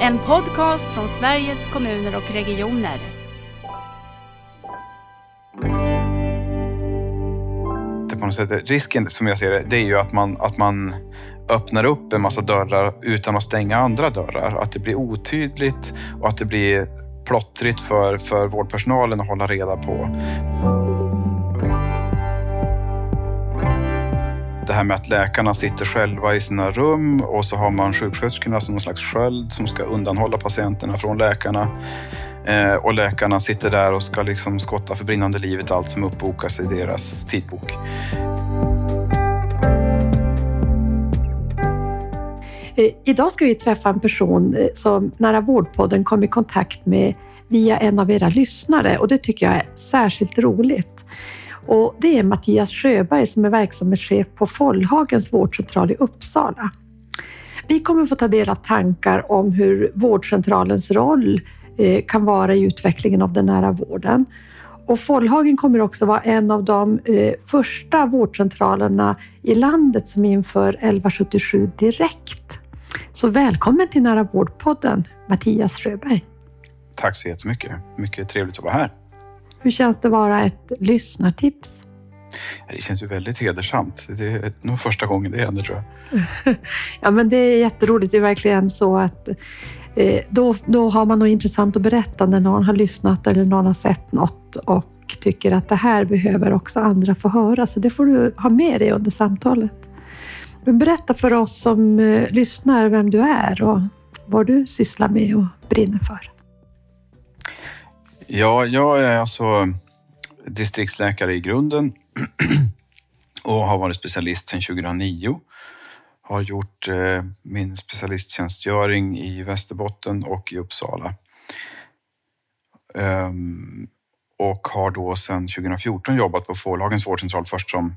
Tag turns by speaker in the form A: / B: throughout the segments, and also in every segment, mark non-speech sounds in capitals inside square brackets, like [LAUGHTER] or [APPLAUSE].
A: En podcast från Sveriges kommuner och regioner.
B: Det på något sätt, risken som jag ser det, det är ju att man, att man öppnar upp en massa dörrar utan att stänga andra dörrar. Att det blir otydligt och att det blir plottrigt för, för vårdpersonalen att hålla reda på. Det här med att läkarna sitter själva i sina rum och så har man sjuksköterskorna som någon slags sköld som ska undanhålla patienterna från läkarna. Eh, och läkarna sitter där och ska liksom skotta för brinnande livet allt som uppbokas i deras tidbok.
C: Eh, idag ska vi träffa en person eh, som Nära vårdpodden kom i kontakt med via en av era lyssnare och det tycker jag är särskilt roligt. Och det är Mattias Sjöberg som är verksamhetschef på Follhagens vårdcentral i Uppsala. Vi kommer få ta del av tankar om hur vårdcentralens roll eh, kan vara i utvecklingen av den nära vården. Och Follhagen kommer också vara en av de eh, första vårdcentralerna i landet som inför 1177 direkt. Så välkommen till Nära vårdpodden, Mattias Sjöberg.
B: Tack så jättemycket. Mycket trevligt att vara här.
C: Hur känns det att vara ett lyssnartips?
B: Det känns ju väldigt hedersamt. Det är nog första gången det händer tror jag. [LAUGHS]
C: ja, men det är jätteroligt. Det är verkligen så att eh, då, då har man något intressant att berätta när någon har lyssnat eller någon har sett något och tycker att det här behöver också andra få höra. Så det får du ha med dig under samtalet. Men berätta för oss som eh, lyssnar vem du är och vad du sysslar med och brinner för.
B: Ja, jag är alltså distriktsläkare i grunden [CLEARS THROAT] och har varit specialist sedan 2009. Har gjort eh, min specialisttjänstgöring i Västerbotten och i Uppsala. Ehm, och har då sedan 2014 jobbat på Fårlagens vårdcentral först som,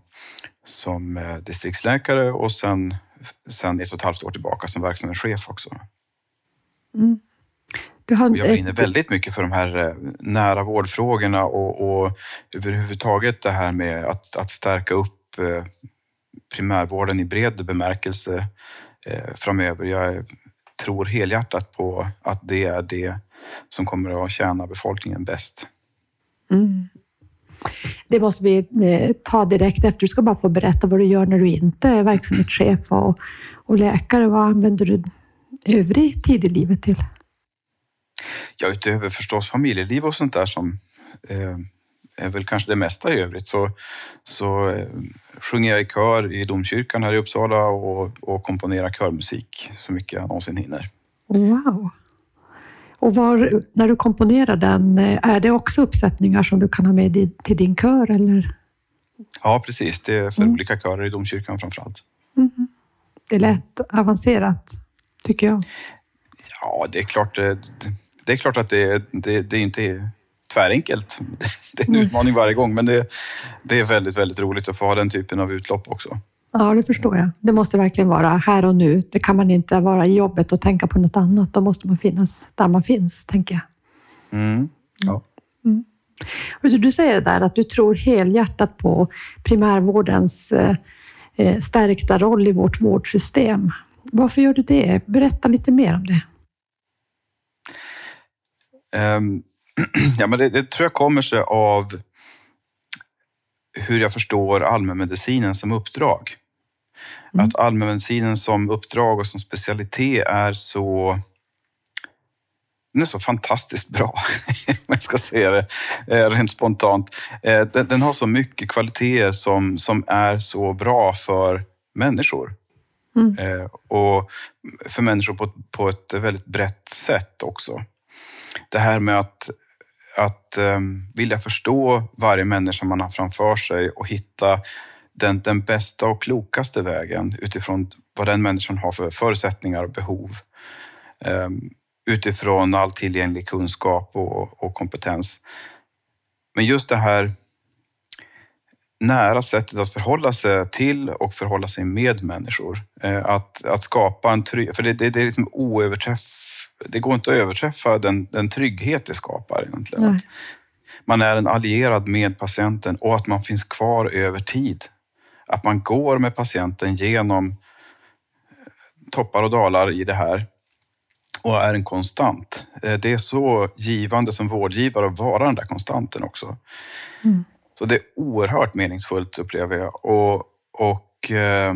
B: som eh, distriktsläkare och sen, sen ett och ett halvt år tillbaka som verksamhetschef också. Mm. Jag brinner väldigt mycket för de här eh, nära vårdfrågorna och, och överhuvudtaget det här med att, att stärka upp eh, primärvården i bred bemärkelse eh, framöver. Jag tror helhjärtat på att det är det som kommer att tjäna befolkningen bäst. Mm.
C: Det måste vi ta direkt efter. Du ska bara få berätta vad du gör när du inte är verksamhetschef och, och läkare. Vad använder du övrig tid i livet till?
B: Ja, utöver förstås familjeliv och sånt där som eh, är väl kanske det mesta i övrigt så, så eh, sjunger jag i kör i domkyrkan här i Uppsala och, och komponerar körmusik så mycket jag någonsin hinner.
C: Wow! Och var, när du komponerar den, eh, är det också uppsättningar som du kan ha med till din kör? Eller?
B: Ja, precis. Det är för mm. olika körer i domkyrkan framför allt. Mm.
C: Det lät avancerat, tycker jag.
B: Ja, det är klart. Det, det är klart att det, det, det inte är tvärenkelt. [LAUGHS] Det är en mm. utmaning varje gång, men det, det är väldigt, väldigt roligt att få ha den typen av utlopp också.
C: Ja, det förstår jag. Det måste verkligen vara här och nu. Det kan man inte vara i jobbet och tänka på något annat. Då måste man finnas där man finns, tänker jag. Mm. Ja. Mm. Du säger det där att du tror helhjärtat på primärvårdens eh, eh, stärkta roll i vårt vårdsystem. Varför gör du det? Berätta lite mer om det.
B: Um, [CLEARS THROAT] ja, men det, det, tror jag kommer sig av hur jag förstår allmänmedicinen som uppdrag. Mm. Att allmänmedicinen som uppdrag och som specialitet är så den är så fantastiskt bra, [LAUGHS] om jag ska säga det eh, rent spontant. Eh, den, den, har så mycket kvaliteter som, som är så bra för människor. Mm. Eh, och för människor på, på ett väldigt brett sätt också det här med att, att um, vilja förstå varje människa man har framför sig och hitta den, den bästa och klokaste vägen utifrån vad den människan har för förutsättningar och behov. Um, utifrån all tillgänglig kunskap och, och kompetens. Men just det här nära sättet att förhålla sig till och förhålla sig med människor. Eh, att, att skapa en trygghet, för det, det, det är liksom oöverträffat det går inte att överträffa den, den trygghet det skapar egentligen. Nej. Man är en allierad med patienten och att man finns kvar över tid. Att man går med patienten genom toppar och dalar i det här. och är en konstant. Eh, det är så givande som vårdgivare att vara den där konstanten också.
C: Mm.
B: Så det är oerhört meningsfullt upplever jag och, och eh,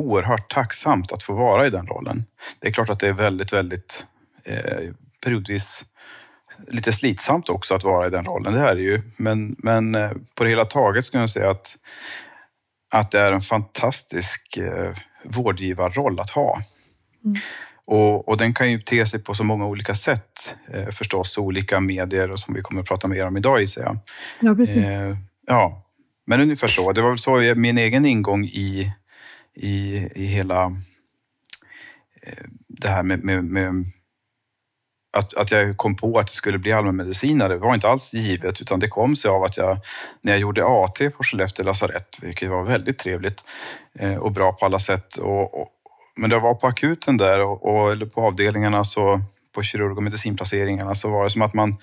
B: oerhört tacksamt att få vara i den rollen. Det är klart att det är väldigt, väldigt eh, periodvis lite slitsamt också att vara i den rollen. Det här är ju, men, men eh, på det hela taget skulle jag säga att, att det är en fantastisk eh, vårdgivarroll att ha.
C: Mm.
B: Och, och, den kan ju te sig på så många olika sätt eh, förstås, olika medier och som vi kommer att prata mer om idag gissar jag.
C: Ja, precis.
B: Eh, ja, men ungefär så. Det var väl så min egen ingång i, i, i hela eh, det här med, med, med att, att jag kom på att jag skulle bli allmänmedicinare var inte alls givet utan det kom sig av att jag när jag gjorde AT på Skellefteå lasarett, vilket var väldigt trevligt eh, och bra på alla sätt. Och, och, men jag var på akuten där och, och, eller på avdelningarna så på kirurg och medicinplaceringarna så var det som att man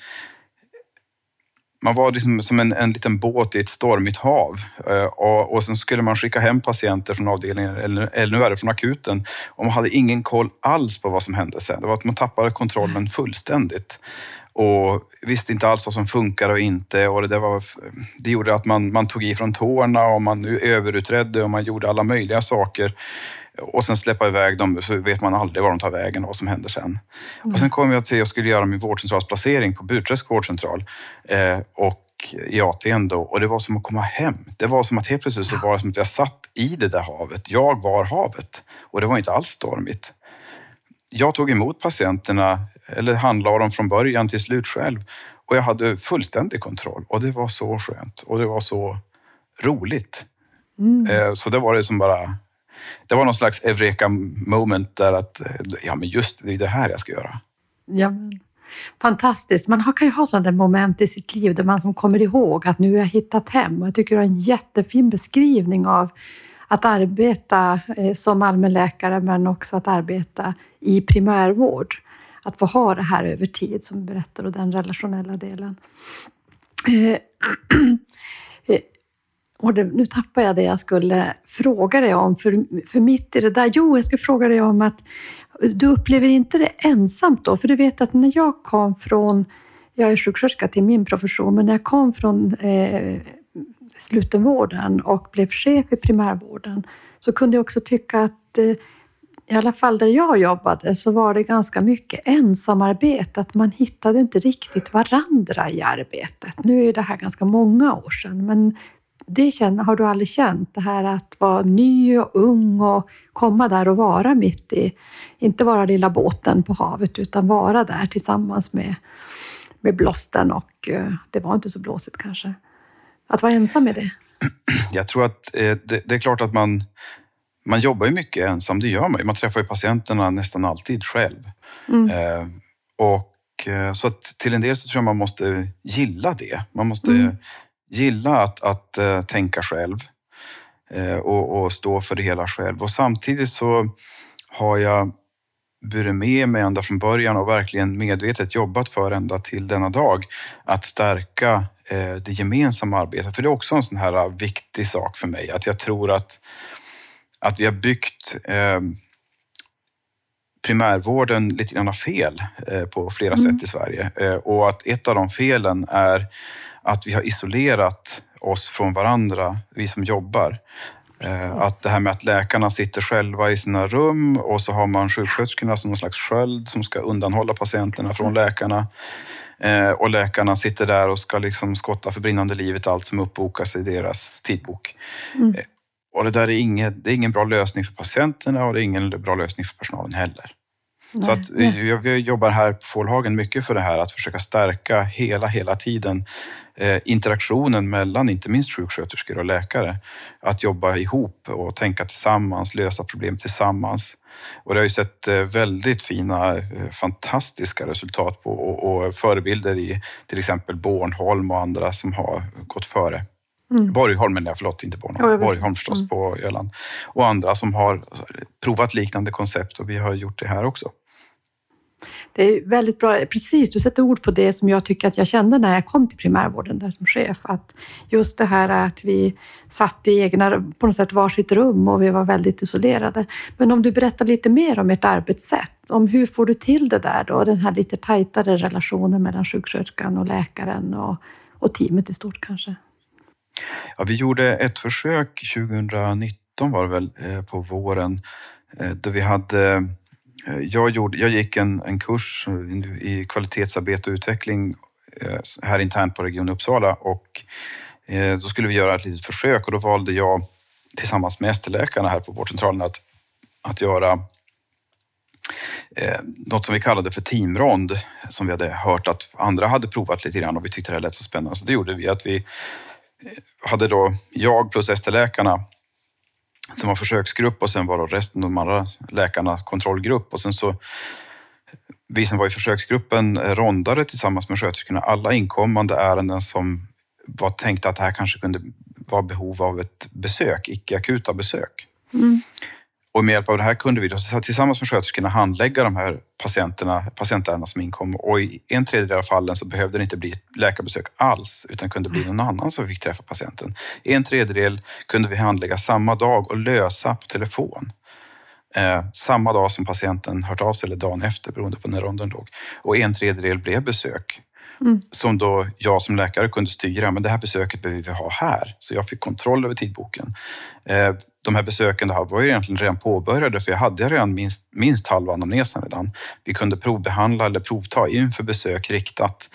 B: man var liksom som en, en liten båt i ett stormigt hav eh, och, och sen skulle man skicka hem patienter från avdelningen eller, eller nu är det från akuten och man hade ingen koll alls på vad som hände sen. Det var att man tappade kontrollen fullständigt och visste inte alls vad som funkar och inte och det, där var, det gjorde att man, man tog ifrån tårna och man överutredde och man gjorde alla möjliga saker och sen släppa iväg dem så vet man aldrig var de tar vägen och vad som händer sen. Mm. Och sen kom jag till att jag skulle göra min vårdcentralsplacering på Burträsk vårdcentral eh, och i AT'n då och det var som att komma hem. Det var som att helt plötsligt så var det som att jag satt i det där havet. Jag var havet och det var inte alls stormigt. Jag tog emot patienterna eller handlade dem från början till slut själv och jag hade fullständig kontroll och det var så skönt och det var så roligt. Mm. Eh, så det var det som bara det var någon slags eureka moment där att ja, men just det är det här jag ska göra.
C: Ja, fantastiskt. Man kan ju ha sådana moment i sitt liv där man som kommer ihåg att nu har jag hittat hem. Och jag tycker du har en jättefin beskrivning av att arbeta eh, som allmänläkare men också att arbeta i primärvård. Att få ha det här över tid som du berättar och den relationella delen. Eh, [CLEARS THROAT] eh, och det, nu tappar jag det jag skulle fråga dig om, för, för mitt i det där, jo, jag skulle fråga dig om att du upplever inte det ensamt då? För du vet att när jag kom från, jag är sjuksköterska till min profession, men när jag kom från eh, slutenvården och blev chef i primärvården så kunde jag också tycka att eh, i alla fall där jag jobbade så var det ganska mycket ensamarbete, att man hittade inte riktigt varandra i arbetet. Nu är det här ganska många år sedan, men det känner, har du aldrig känt, det här att vara ny och ung och komma där och vara mitt i, inte vara lilla båten på havet, utan vara där tillsammans med, med blåsten och eh, det var inte så blåsigt kanske. Att vara ensam med det? [CLEARS THROAT]
B: Jag tror att eh, det, det, är klart att man, man jobbar ju mycket ensam, det gör man ju. Man träffar ju patienterna nästan alltid själv. Mm. Eh, och eh, så att till en del så tror jag man måste gilla det. Man måste mm gilla att, att uh, tänka själv uh, och, och, stå för det hela själv. Och samtidigt så har jag burit med mig ända från början och verkligen medvetet jobbat för ända till denna dag att stärka uh, det gemensamma arbetet. För det är också en sån här viktig sak för mig, att jag tror att, att vi har byggt primärvården lite grann fel på flera mm. sätt i Sverige och att ett av de felen är att vi har isolerat oss från varandra, vi som jobbar. Precis. Eh, att det här med att läkarna sitter själva i sina rum och så har man sjuksköterskorna som någon slags sköld som ska undanhålla patienterna från läkarna. Eh, och läkarna sitter där och ska liksom skotta för brinnande livet allt som uppbokas i deras tidbok. Mm. Eh, och det där är, inget, det är ingen bra lösning för patienterna och det är ingen bra lösning för personalen heller. Nej, så att vi, vi jobbar här på Fålhagen mycket för det här att försöka stärka hela, hela tiden interaktionen mellan inte minst sjuksköterskor och läkare. Att jobba ihop och tänka tillsammans, lösa problem tillsammans. Och det har ju sett eh, väldigt fina, eh, fantastiska resultat på och, förebilder i till exempel Bornholm och andra som har gått före. Mm. Borgholm jag, förlåt, inte Bornholm. Ja, Borgholm förstås mm. på Öland. Och andra som har provat liknande koncept och vi har gjort det här också.
C: Det är väldigt bra. Precis, du sätter ord på det som jag tycker att jag kände när jag kom till primärvården där som chef. Att just det här att vi satt i egna, på något sätt varsitt rum och vi var väldigt isolerade. Men om du berättar lite mer om ert arbetssätt, om hur får du till det där då? Den här lite tajtare relationen mellan sjuksköterskan och läkaren och, och teamet i stort kanske?
B: Ja, vi gjorde ett försök 2019 var det väl, eh, på våren, eh, då vi hade Eh, jag, gjorde, jag gick en, en kurs i kvalitetsarbete och utveckling eh, här internt på Region Uppsala och eh, då skulle vi göra ett litet försök och då valde jag tillsammans med ST-läkarna här på vårdcentralen att, att göra eh, något som vi kallade för teamrond som vi hade hört att andra hade provat lite grann och vi tyckte det lät så spännande. Så det gjorde vi att vi hade då jag plus ST-läkarna som var försöksgrupp och sen var resten av de andra läkarna kontrollgrupp och sen så vi som var i försöksgruppen eh, rondade tillsammans med sköterskorna alla inkommande ärenden som var tänkta att det här kanske kunde vara behov av ett besök, icke akuta besök. Mm. Och med hjälp av det här kunde vi då, tillsammans med sköterskorna handlägga de här patienterna, patientärendena som inkom och i en tredjedel av fallen så behövde det inte bli ett läkarbesök alls utan kunde bli någon annan som fick träffa patienten. I en tredjedel kunde vi handlägga samma dag och lösa på telefon. Eh, samma dag som patienten hört av sig eller dagen efter beroende på när ronden låg. Och en tredjedel blev besök. Mm. Som då jag som läkare kunde styra, men det här besöket behöver vi ha här. Så jag fick kontroll över tidboken. Eh, de här besöken var ju egentligen redan påbörjade för jag hade redan minst, minst halva anamnesen redan. Vi kunde provbehandla eller provta inför besök riktat.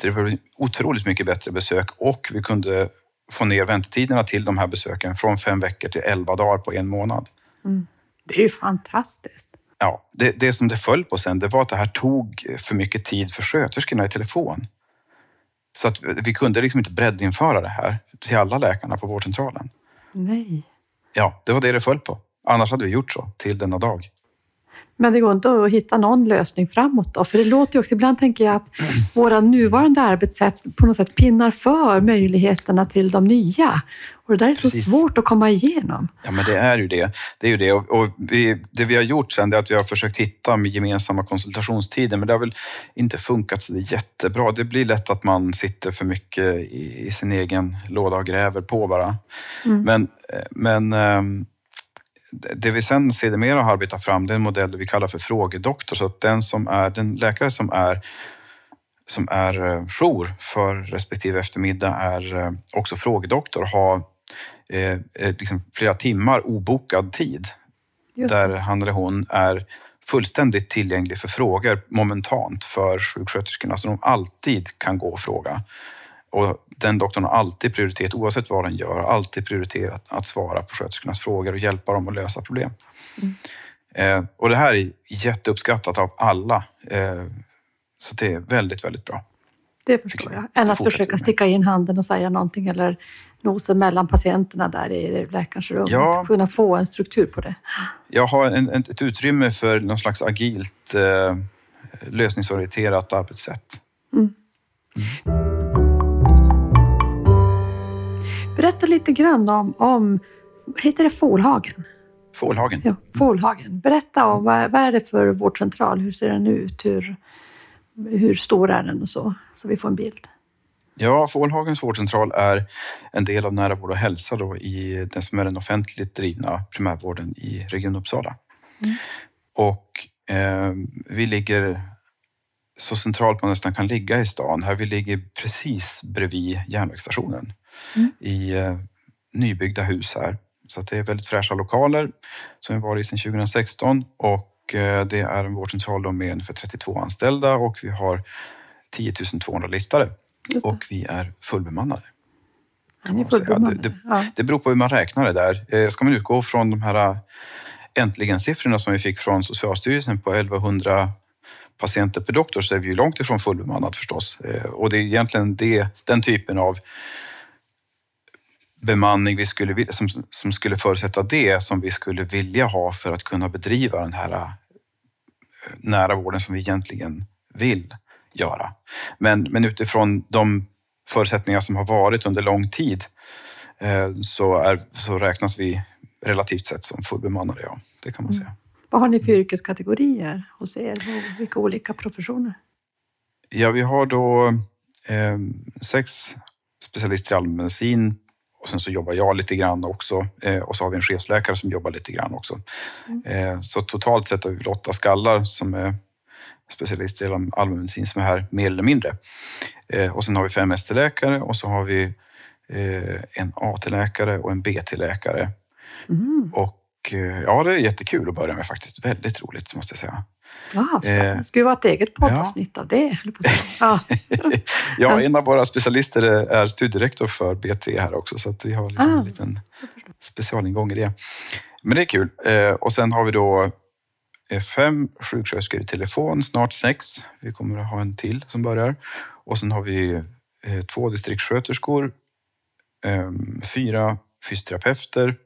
B: Så det var otroligt mycket bättre besök och vi kunde få ner väntetiderna till de här besöken från fem veckor till elva dagar på en månad.
C: Mm. Det är ju fantastiskt.
B: Ja, det, det som det föll på sen, det var att det här tog för mycket tid för sköterskorna i telefon. Så att vi kunde liksom inte breddinföra det här till alla läkarna på vårdcentralen.
C: Nej.
B: Ja, det var det det föll på. Annars hade vi gjort så till denna dag.
C: Men det går inte att hitta någon lösning framåt då? För det låter ju också, ibland tänker jag att våra nuvarande arbetssätt på något sätt pinnar för möjligheterna till de nya. Och det där är så Precis. svårt att komma igenom.
B: Ja, men det är ju det. Det är ju det. Och, och vi, det vi har gjort sen är att vi har försökt hitta med gemensamma konsultationstider, men det har väl inte funkat så det jättebra. Det blir lätt att man sitter för mycket i, i sin egen låda och gräver på bara. Mm. Men, men ehm, det vi sen sedermera har arbetat fram det är en modell vi kallar för frågedoktor. Så att den, som är, den läkare som är, som är eh, jour för respektive eftermiddag är eh, också frågedoktor och har eh, liksom flera timmar obokad tid. Där han eller hon är fullständigt tillgänglig för frågor momentant för sjuksköterskorna så de alltid kan gå och fråga. Och den doktorn har alltid prioritet, oavsett vad den gör, alltid prioriterat att svara på sköterskornas frågor och hjälpa dem att lösa problem. Mm. Eh, och det här är jätteuppskattat av alla. Eh, så det är väldigt, väldigt bra.
C: Det förstår jag. Än att försöka sticka in handen och säga någonting eller nosen mellan patienterna där i läkarens rum. Ja, kunna få en struktur på det.
B: Jag har en, ett utrymme för någon slags agilt eh, lösningsorienterat arbetssätt. Mm. Mm.
C: Berätta lite grann om, om heter det Fålhagen?
B: Fålhagen.
C: Ja, Fålhagen. Berätta om vad, vad är det för vårdcentral? Hur ser den ut? Hur, hur stor är den och så, så vi får en bild.
B: Ja, Fålhagens vårdcentral är en del av nära vård och hälsa då i den som är den offentligt drivna primärvården i Region Uppsala. Mm. Och eh, vi ligger så centralt man nästan kan ligga i stan. Här vi ligger precis bredvid järnvägsstationen mm. i eh, nybyggda hus här. Så det är väldigt fräscha lokaler som vi varit i sedan 2016 och eh, det är en vårdcentral med ungefär 32 anställda och vi har 10 200 listare och vi är fullbemannade.
C: Är fullbemannade?
B: Det, det, ja. det beror på hur man räknar det där. Eh, ska man utgå från de här äntligen-siffrorna som vi fick från Socialstyrelsen på 1100 patienter per doktor så är vi ju långt ifrån fullbemannad förstås. Och det är egentligen det, den typen av bemanning vi skulle, som, som skulle förutsätta det som vi skulle vilja ha för att kunna bedriva den här äh, nära vården som vi egentligen vill göra. Men, men utifrån de förutsättningar som har varit under lång tid äh, så, är, så räknas vi relativt sett som fullbemannade, ja. Det kan man mm. säga.
C: Vad har ni för yrkeskategorier hos er vilka olika professioner?
B: Ja, vi har då eh, sex specialister i allmänmedicin och sen så jobbar jag lite grann också eh, och så har vi en chefsläkare som jobbar lite grann också.
C: Mm.
B: Eh, så totalt sett har vi åtta skallar som är specialister i allmänmedicin som är här mer eller mindre. Eh, och sen har vi fem ST-läkare och så har vi eh, en AT-läkare och en BT-läkare.
C: Mm.
B: Och eh, ja, det är jättekul att börja med faktiskt. Väldigt roligt måste jag säga.
C: Ja, spännande.
B: Eh,
C: Det skulle vara ett eget poddavsnitt av det. på. [LAUGHS] Ja.
B: Ja, en av våra specialister är studierektor för BT här också så att vi har liksom
C: Ah.
B: en liten specialingång i det. Men det är kul. Eh, och sen har vi då eh, fem sjuksköterskor i telefon, snart sex. Vi kommer att ha en till som börjar. Och sen har vi två distriktssköterskor, eh, fyra fysioterapeuter,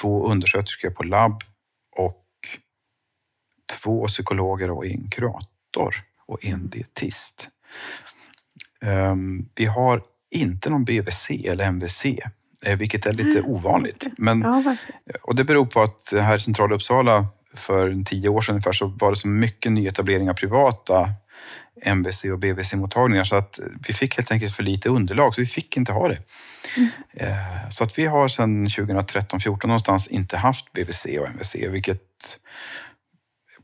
B: två undersköterskor på labb två psykologer och en kurator och en dietist. Ehm, Vi har inte någon BVC eller MVC, eh, vilket är lite ovanligt. Men och det beror på att här i centrala Uppsala för tio år sedan ungefär så var det så mycket nyetablering av privata MVC och BVC-mottagningar så att vi fick helt enkelt för lite underlag så vi fick inte ha det.
C: Mm.
B: Eh, Så att vi har sedan 2013-14 någonstans inte haft BVC och MVC vilket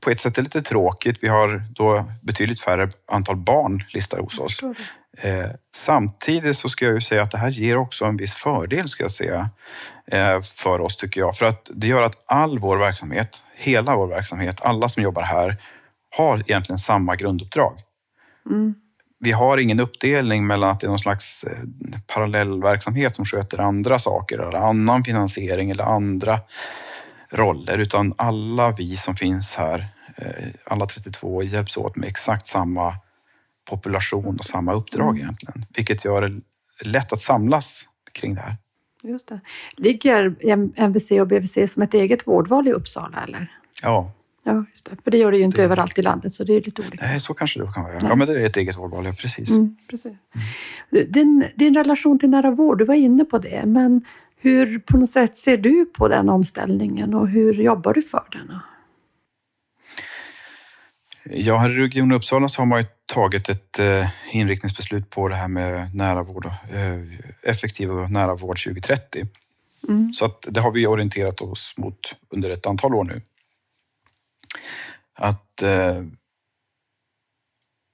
B: på ett sätt är lite tråkigt. Vi har då betydligt färre antal barn listade hos oss. Eh, samtidigt så ska jag ju säga att det här ger också en viss fördel ska jag säga eh, för oss tycker jag. För att det gör att all vår verksamhet, hela vår verksamhet, alla som jobbar här har egentligen samma grunduppdrag.
C: Mm.
B: Vi har ingen uppdelning mellan att det är någon slags eh, parallellverksamhet som sköter andra saker eller annan finansiering eller andra roller utan alla vi som finns här, eh, alla 32 hjälps åt med exakt samma population och samma uppdrag
C: Mm.
B: egentligen. Vilket gör det lätt att samlas kring det här.
C: Just det. Ligger MVC och BVC som ett eget vårdval i Uppsala? Eller?
B: Ja,
C: Ja, just det. För det gör det ju inte
B: Det-
C: överallt i landet, så det är lite olika.
B: nej, så kanske det kan vara.
C: Ja.
B: Ja, men det är ett eget vårdval, ja precis.
C: Mm, precis. Din, din relation till nära vård, du var inne på det, men hur på något sätt ser du på den omställningen och hur jobbar du för den?
B: Ja, här i Region Uppsala så har man ju tagit ett eh, inriktningsbeslut på det här med nära vård, och, eh, effektiv och nära vård 2030.
C: Mm.
B: Så att det har vi orienterat oss mot under ett antal år nu. Att eh,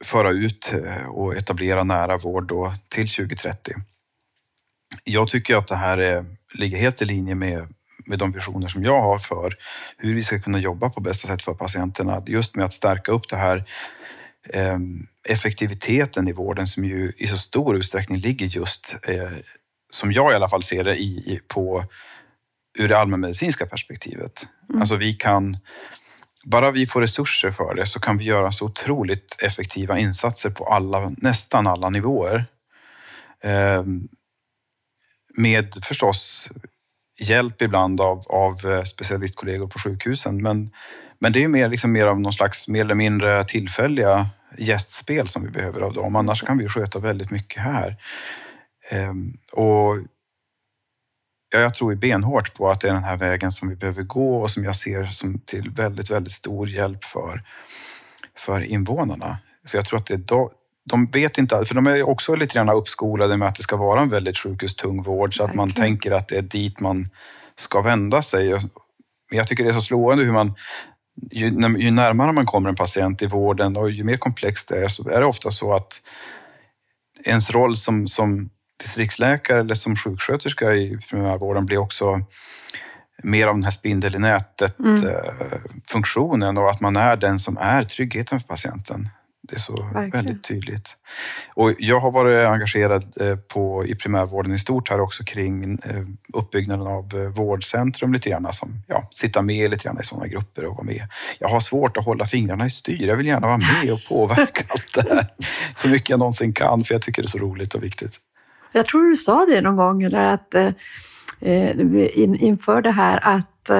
B: föra ut eh, och etablera nära vård då till 2030. Jag tycker att det här är, ligger helt i linje med, med de visioner som jag har för hur vi ska kunna jobba på bästa sätt för patienterna. Just med att stärka upp det här eh, effektiviteten i vården som ju i så stor utsträckning ligger just, eh, som jag i alla fall ser det, i, i, på ur det allmänmedicinska perspektivet.
C: Mm.
B: Alltså vi kan, bara vi får resurser för det så kan vi göra så otroligt effektiva insatser på alla, nästan alla nivåer. Med förstås hjälp ibland av, av eh, specialistkollegor på sjukhusen. Men, men det är mer, liksom mer av någon slags mer eller mindre tillfälliga gästspel som vi behöver av dem. Annars kan vi sköta väldigt mycket här. Ehm, och ja, jag tror benhårt på att det är den här vägen som vi behöver gå och som jag ser som till väldigt, väldigt stor hjälp för, för invånarna. För jag tror att det är de vet inte, för de är också lite grann uppskolade med att det ska vara en väldigt sjukhustung vård så att man tänker att det är dit man ska vända sig. Men jag tycker det är så slående hur man ju, ju närmare man kommer en patient i vården och ju mer komplext det är så är det ofta så att ens roll som, som distriktsläkare eller som sjuksköterska i primärvården blir också mer av den här spindel i nätet
C: Mm.
B: eh, funktionen och att man är den som är tryggheten för patienten. Det är så
C: Verkligen.
B: väldigt tydligt. Och jag har varit engagerad eh, på, i primärvården i stort här också kring eh, uppbyggnaden av eh, vårdcentrum lite grann. Som, ja, sitta med lite grann i sådana grupper och vara med. Jag har svårt att hålla fingrarna i styr. Jag vill gärna vara med och påverka [LAUGHS] allt det här så mycket jag någonsin kan för jag tycker det är så roligt och viktigt.
C: Jag tror du sa det någon gång, eller att in, inför det här att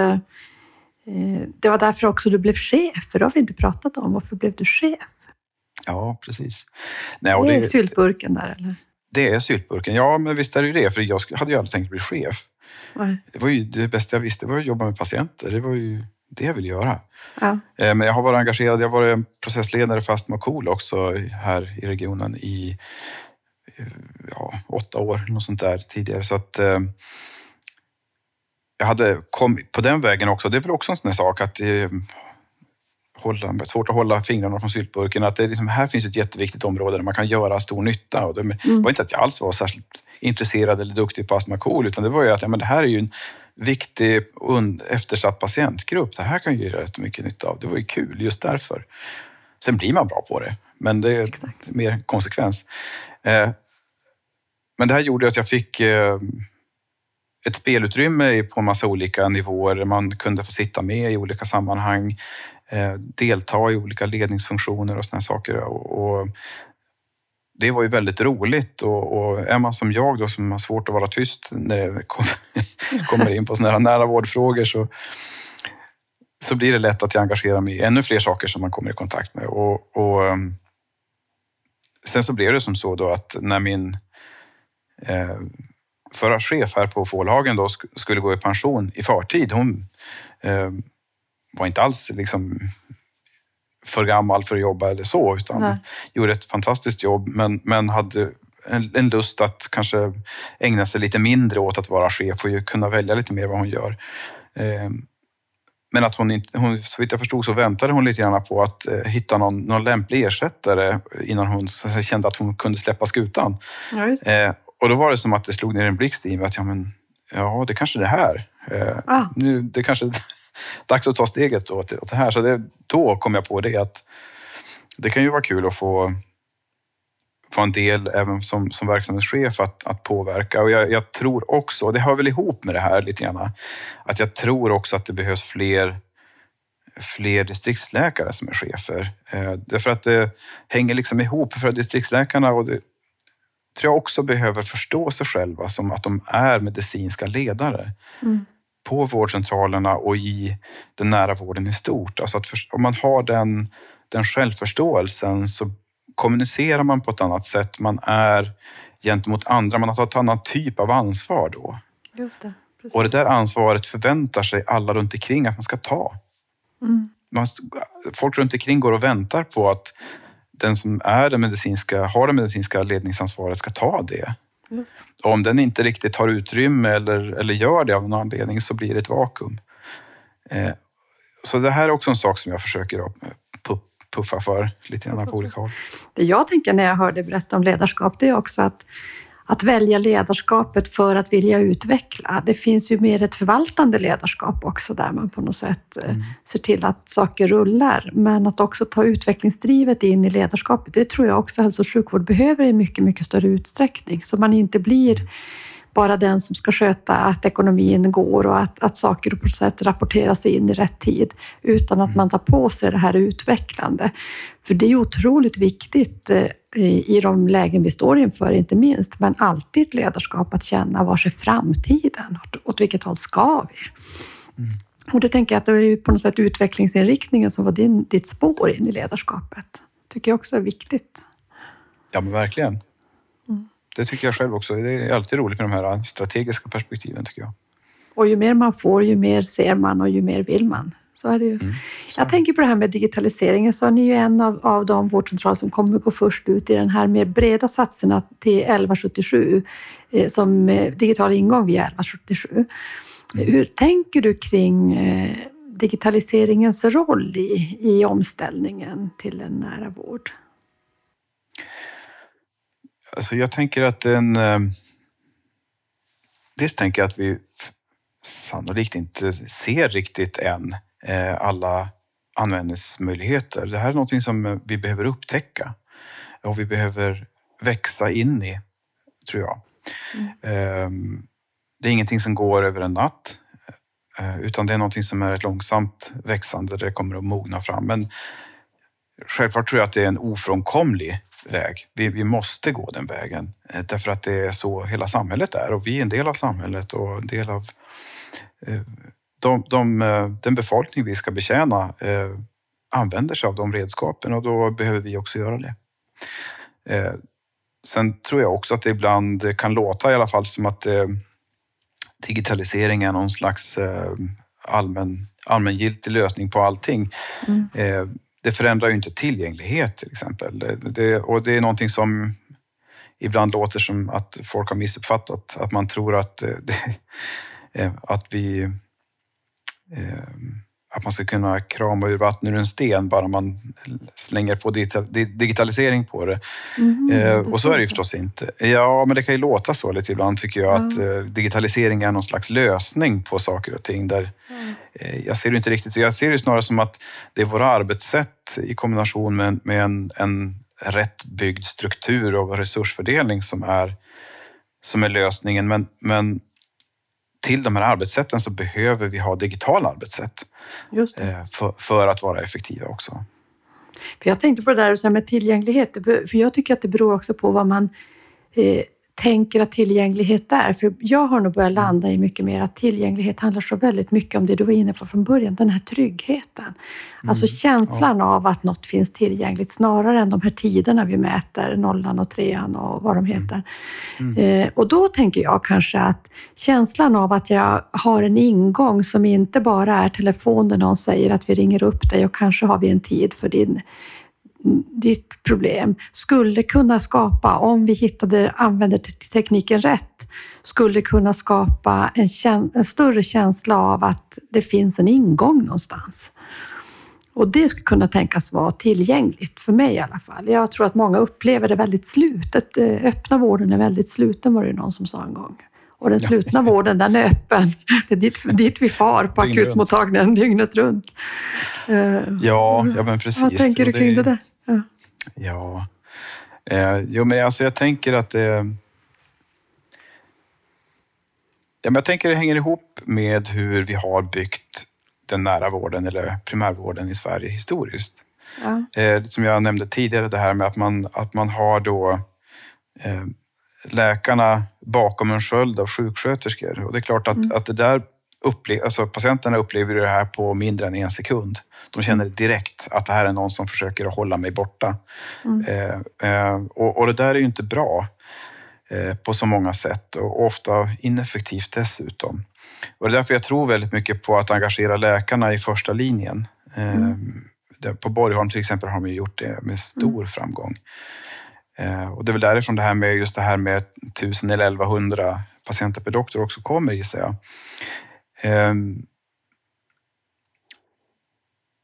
C: det var därför också du blev chef, för det har vi inte pratat om. Varför blev du chef?
B: Ja, precis. Nej, och
C: det är
B: det,
C: syltburken där, eller?
B: det är syltburken. Ja, men visst är det ju det. För jag hade ju aldrig tänkt bli chef.
C: Nej.
B: Det var ju det bästa jag visste var att jobba med patienter. Det var ju det jag vill göra.
C: Ja.
B: Eh, Men jag har varit engagerad. Jag har varit processledare för Astma Cool också här i regionen i eh, ja, åtta år, något sånt där tidigare. Så att eh, jag hade kommit på den vägen också. Det är väl också en sån här sak att eh, hålla, svårt att hålla fingrarna från syltburken. Att det liksom, här finns ett jätteviktigt område där man kan göra stor nytta. Och det,
C: Mm.
B: var inte att jag alls var särskilt intresserad eller duktig på Astma Cool, utan det var ju att ja, men det här är ju en viktig und- eftersatt patientgrupp. Det här kan ju göra mycket nytta av. Det var ju kul just därför. Sen blir man bra på det, men det är
C: Exakt.
B: mer konsekvens. Eh, men det här gjorde att jag fick eh, ett spelutrymme på massa olika nivåer. Man kunde få sitta med i olika sammanhang, Eh, delta i olika ledningsfunktioner och såna saker. Och, och det var ju väldigt roligt och, och är man som jag då som har svårt att vara tyst när det kommer, [LAUGHS] kommer in på sådana här nära vårdfrågor så, så blir det lätt att jag engagerar mig i ännu fler saker som man kommer i kontakt med. Och, och ehm, sen så blev det som så då att när min eh, förra chef här på Fålhagen då sk- skulle gå i pension i förtid. Hon eh, var inte alls liksom för gammal för att jobba eller så, utan
C: Nej.
B: gjorde ett fantastiskt jobb, men, men hade en, en lust att kanske ägna sig lite mindre åt att vara chef och ju kunna välja lite mer vad hon gör. Eh, men att hon inte, hon, så vitt jag förstod så väntade hon lite grann på att eh, hitta någon, någon lämplig ersättare innan hon så kände att hon kunde släppa skutan.
C: Ja.
B: Eh, och då var det som att det slog ner en blixt i mig att ja, men, ja, det kanske är det här. Eh,
C: Ah,
B: nu, det kanske dags att ta steget då till, åt det här. Så det, då kom jag på det att det kan ju vara kul att få, få en del även som, som verksamhetschef att, att påverka. Och jag, jag tror också, och det hör väl ihop med det här lite grann, att jag tror också att det behövs fler fler distriktsläkare som är chefer. Eh, därför att det hänger liksom ihop. För distriktsläkarna och det, tror jag också behöver förstå sig själva som att de är medicinska ledare
C: mm
B: på vårdcentralerna och i den nära vården i stort. Alltså att om man har den, den självförståelsen så kommunicerar man på ett annat sätt. Man är gentemot andra, man har tagit en annan typ av ansvar då.
C: Just det. Precis.
B: Och det där ansvaret förväntar sig alla runt omkring att man ska ta.
C: Mm.
B: Man, folk runt omkring går och väntar på att den som är den medicinska, har det medicinska ledningsansvaret ska ta det. Och om den inte riktigt har utrymme eller, eller gör det av någon anledning så blir det ett vakuum. Eh, så det här är också en sak som jag försöker puffa för lite grann på olika håll.
C: Det jag tänker när jag hör dig berätta om ledarskap, det är också att, att välja ledarskapet för att vilja utveckla. Det finns ju mer ett förvaltande ledarskap också där man på något sätt eh,
B: Mm.
C: ser till att saker rullar. Men att också ta utvecklingsdrivet in i ledarskapet, det tror jag också hälso och sjukvård behöver i mycket, mycket större utsträckning. Så man inte blir bara den som ska sköta att ekonomin går och att, att saker och sätt rapporteras in i rätt tid, utan att man tar på sig det här utvecklande. För det är otroligt viktigt eh, i de lägen vi står inför, inte minst, men alltid ledarskap att känna var är framtiden? Åt, vilket håll ska vi?
B: Mm.
C: Och det tänker jag att det är på något sätt utvecklingsinriktningen som var din, ditt spår in i ledarskapet. tycker jag också är viktigt.
B: Ja, men verkligen.
C: Mm.
B: Det tycker jag själv också. Det är alltid roligt med de här strategiska perspektiven tycker jag.
C: Och ju mer man får, ju mer ser man och ju mer vill man. Så är det ju.
B: Mm.
C: Jag tänker på det här med digitaliseringen, så är ni ju en av, av de vårdcentraler som kommer gå först ut i den här mer breda satserna till 1177, eh, som eh, digital ingång via 1177. Hur tänker du kring eh, digitaliseringens roll i, i omställningen till en nära vård?
B: Alltså jag tänker att en... eh, Dels tänker jag att vi sannolikt inte ser riktigt än eh, alla användningsmöjligheter. Det här är någonting som eh, vi behöver upptäcka och vi behöver växa in i, tror jag. Ehm, Det är ingenting som går över en natt, eh, utan det är någonting som är ett långsamt växande, det kommer att mogna fram. Men självklart tror jag att det är en ofrånkomlig väg. Vi, vi måste gå den vägen eh, därför att det är så hela samhället är och vi är en del av samhället och en del av eh, de, de, eh, den befolkning vi ska betjäna använder sig av de redskapen och då behöver vi också göra det. Sen tror jag också att det ibland kan låta i alla fall som att digitalisering är någon slags allmän, allmängiltig lösning på allting.
C: Mm.
B: Det förändrar ju inte tillgänglighet till exempel. Det, det, och det är någonting som ibland låter som att folk har missuppfattat. Att man tror att, det, eh, [LAUGHS] att vi eh, att man ska kunna krama ur vatten ur en sten bara man slänger på digitalisering på det.
C: Mhm,
B: Eh, och så är det ju förstås inte. Ja, men det kan ju låta så lite ibland tycker jag,
C: Ja.
B: att eh, digitalisering är någon slags lösning på saker och ting. Där,
C: Mm.
B: eh, jag ser det inte riktigt så. Jag ser det snarare som att det är våra arbetssätt i kombination med, med en, en rätt byggd struktur och resursfördelning som är, som är lösningen. Men, men till de här arbetssätten så behöver vi ha digitala arbetssätt
C: Just det.
B: eh, för, för att vara effektiva också.
C: För jag tänkte på det där med tillgänglighet, för jag tycker att det beror också på vad man eh, tänker att tillgänglighet är. För jag har nog börjat landa i mycket mer att tillgänglighet handlar så väldigt mycket om det du var inne på från början, den här tryggheten. Alltså känslan av att något finns tillgängligt snarare än de här tiderna vi mäter, nollan och trean och vad de heter. Eh, och då tänker jag kanske att känslan av att jag har en ingång som inte bara är telefon där någon säger att vi ringer upp dig och kanske har vi en tid för din ditt problem skulle kunna skapa, om vi hittade, använder tekniken rätt, skulle kunna skapa en, en större känsla av att det finns en ingång någonstans. Och det skulle kunna tänkas vara tillgängligt, för mig i alla fall. Jag tror att många upplever det väldigt slutet. Eh, öppna vården är väldigt sluten, var det någon som sa en gång. Och den slutna vården, den är öppen. Det är dit, dit vi far på
B: Dygnet runt.
C: akutmottagningen dygnet runt. Eh,
B: Ja, ja men precis.
C: Vad tänker du kring det där? Ja.
B: Ja, eh, jo, men alltså jag tänker att det... Ja, men jag tänker det hänger ihop med hur vi har byggt den nära vården eller primärvården i Sverige historiskt.
C: Ja.
B: Eh, som jag nämnde tidigare, det här med att man, att man har då eh, läkarna bakom en sköld av sjuksköterskor. Och det är klart att,
C: Mm.
B: att det där upple- alltså patienterna upplever det här på mindre än en sekund. De känner direkt att det här är någon som försöker att hålla mig borta.
C: Mm.
B: Eh, eh, och, och det där är ju inte bra eh, på så många sätt och ofta ineffektivt dessutom. Och det är därför jag tror väldigt mycket på att engagera läkarna i första linjen. Eh,
C: Mm.
B: På Borgholm till exempel har ju gjort det med stor framgång. Eh, och det är väl därifrån det här med just det här med 1000 eller 1100 patienter per doktor också kommer gissar jag. Ehm,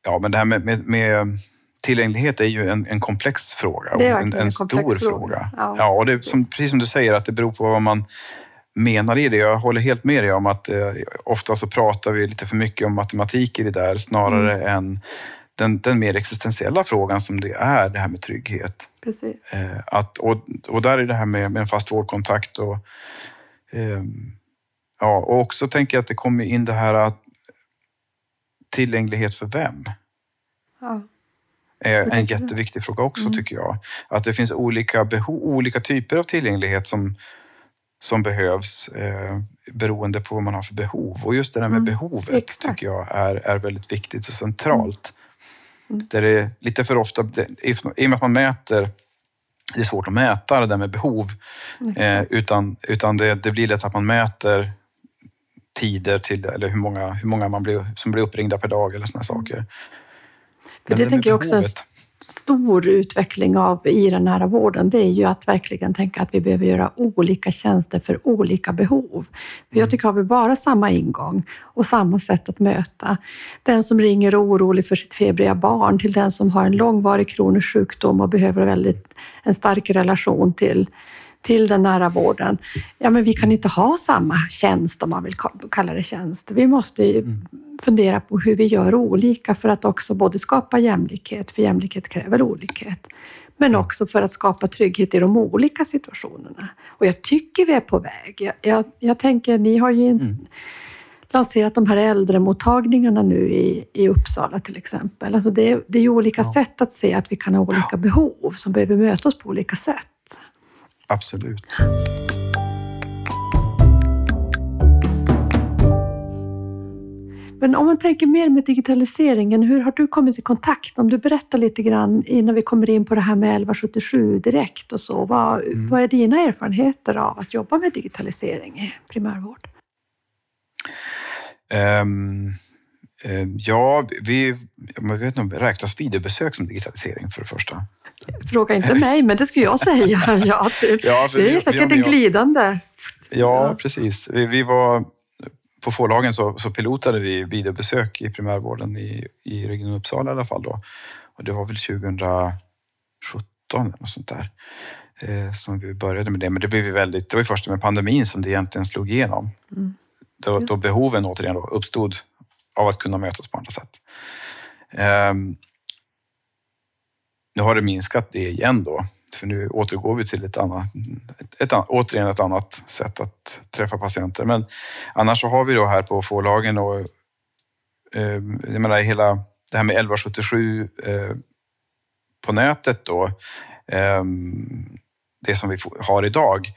B: Ja, men det här med, med, med tillgänglighet är ju en, en komplex fråga.
C: Det är
B: en,
C: en
B: en stor
C: fråga.
B: fråga.
C: Ja,
B: Ja, och det
C: precis.
B: som, precis som du säger att det beror på vad man menar i det. Jag håller helt med dig om att eh, ofta så pratar vi lite för mycket om matematik i det där snarare
C: Mm.
B: än den, den mer existentiella frågan som det är det här med trygghet.
C: Precis.
B: Eh, att, och, och där är det här med, med en fast vårdkontakt och ehm, ja, och också tänker jag att det kommer in det här att tillgänglighet för vem?
C: Ja.
B: är en jätteviktig fråga också
C: Mm.
B: tycker jag. Att det finns olika, behov, olika typer av tillgänglighet som, som behövs eh, beroende på vad man har för behov. Och just det där med
C: Mm,
B: behovet
C: exakt.
B: tycker jag är, är väldigt viktigt och centralt.
C: Mm.
B: Där det är lite för ofta, det- i och med att man mäter, det är svårt att mäta det där med behov, eh, utan, utan det, det blir lätt att man mäter tider till, eller hur många, hur många man blir, som blir uppringda per dag eller sådana saker.
C: Mm. För
B: Men
C: det
B: med
C: tänker jag också
B: behovet-
C: stor utveckling av i den nära vården, det är ju att verkligen tänka att vi behöver göra olika tjänster för olika behov. För
B: Mm.
C: jag tycker har vi bara samma ingång och samma sätt att möta den som ringer och orolig för sitt febriga barn till den som har en långvarig kronisk sjukdom och behöver väldigt, en stark relation till till den nära vården. Ja, men vi kan inte ha samma tjänst om man vill ka- kalla det tjänst. Vi måste ju
B: Mm.
C: fundera på hur vi gör olika för att också både skapa jämlikhet, för jämlikhet kräver olikhet, men
B: Mm.
C: också för att skapa trygghet i de olika situationerna. Och jag tycker vi är på väg. Jag, jag, jag tänker, ni har ju
B: Mm.
C: lanserat de här äldremottagningarna nu i, i Uppsala till exempel. Alltså det, är- det är ju olika
B: Ja.
C: sätt att se att vi kan ha olika behov som behöver mötas på olika sätt.
B: Absolut.
C: Men om man tänker mer med digitaliseringen, hur har du kommit i kontakt? Om du berättar lite grann innan vi kommer in på det här med 1177 direkt och så. Vad,
B: Mm.
C: vad är dina erfarenheter av att jobba med digitalisering i primärvård?
B: Eh, Ja, vi, jag vet inte, räknas videobesök som digitalisering för det första?
C: Fråga inte [LAUGHS] mig, men det skulle jag säga. [LAUGHS] Ja, det,
B: Ja,
C: det är
B: vi
C: säkert en glidande.
B: Ja,
C: Ja.
B: precis. Vi, vi var på Fårlagen så, så pilotade vi videobesök i primärvården i, i Region Uppsala i alla fall då. Och det var väl 2017 eller något sånt där eh, som vi började med det. Men det blev ju väldigt, det var ju först med pandemin som det egentligen slog igenom.
C: Mm.
B: Då, då behoven återigen då uppstod av att kunna mötas på andra sätt. Ehm, nu har det minskat det igen då, för nu återgår vi till ett annat, ett, ett, återigen ett annat sätt att träffa patienter. Men annars så har vi då här på Fårlagen och eh, jag menar hela det här med 1177 eh, på nätet då, eh, det som vi har idag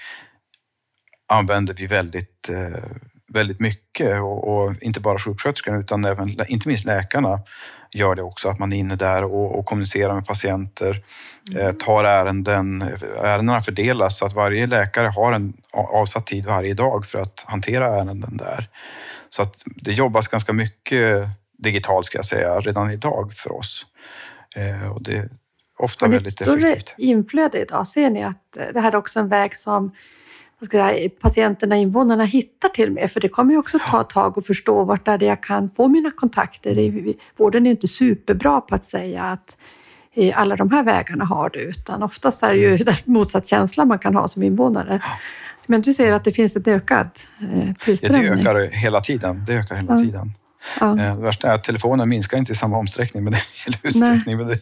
B: använder vi väldigt, eh, väldigt mycket och, och inte bara sjuksköterskan utan även inte minst läkarna gör det också, att man är inne där och, och kommunicerar med patienter, eh, tar ärenden, ärendena fördelas så att varje läkare har en avsatt tid varje dag för att hantera ärenden där. Så att det jobbas ganska mycket digitalt ska jag säga redan idag för oss. Eh, och det är ofta
C: Har ni ett
B: väldigt
C: större
B: effektivt.
C: inflöde idag? Ser ni att eh, det här är också en väg som vad ska jag säga, patienterna, invånarna hittar till med? För det kommer ju också ta ett tag att förstå vart är det jag kan få mina kontakter. Vården är inte superbra på att säga att eh, alla de här vägarna har du, utan oftast är det ju den motsatt känsla man kan ha som invånare. Men du säger att det finns ett ökad eh,
B: Ja, det
C: tillströmning.
B: ökar hela tiden. Det ökar hela
C: Ja.
B: tiden.
C: Ja.
B: Eh, Det värsta är att telefonen minskar inte i samma omsträckning, men det, eller utsträckning. Men det,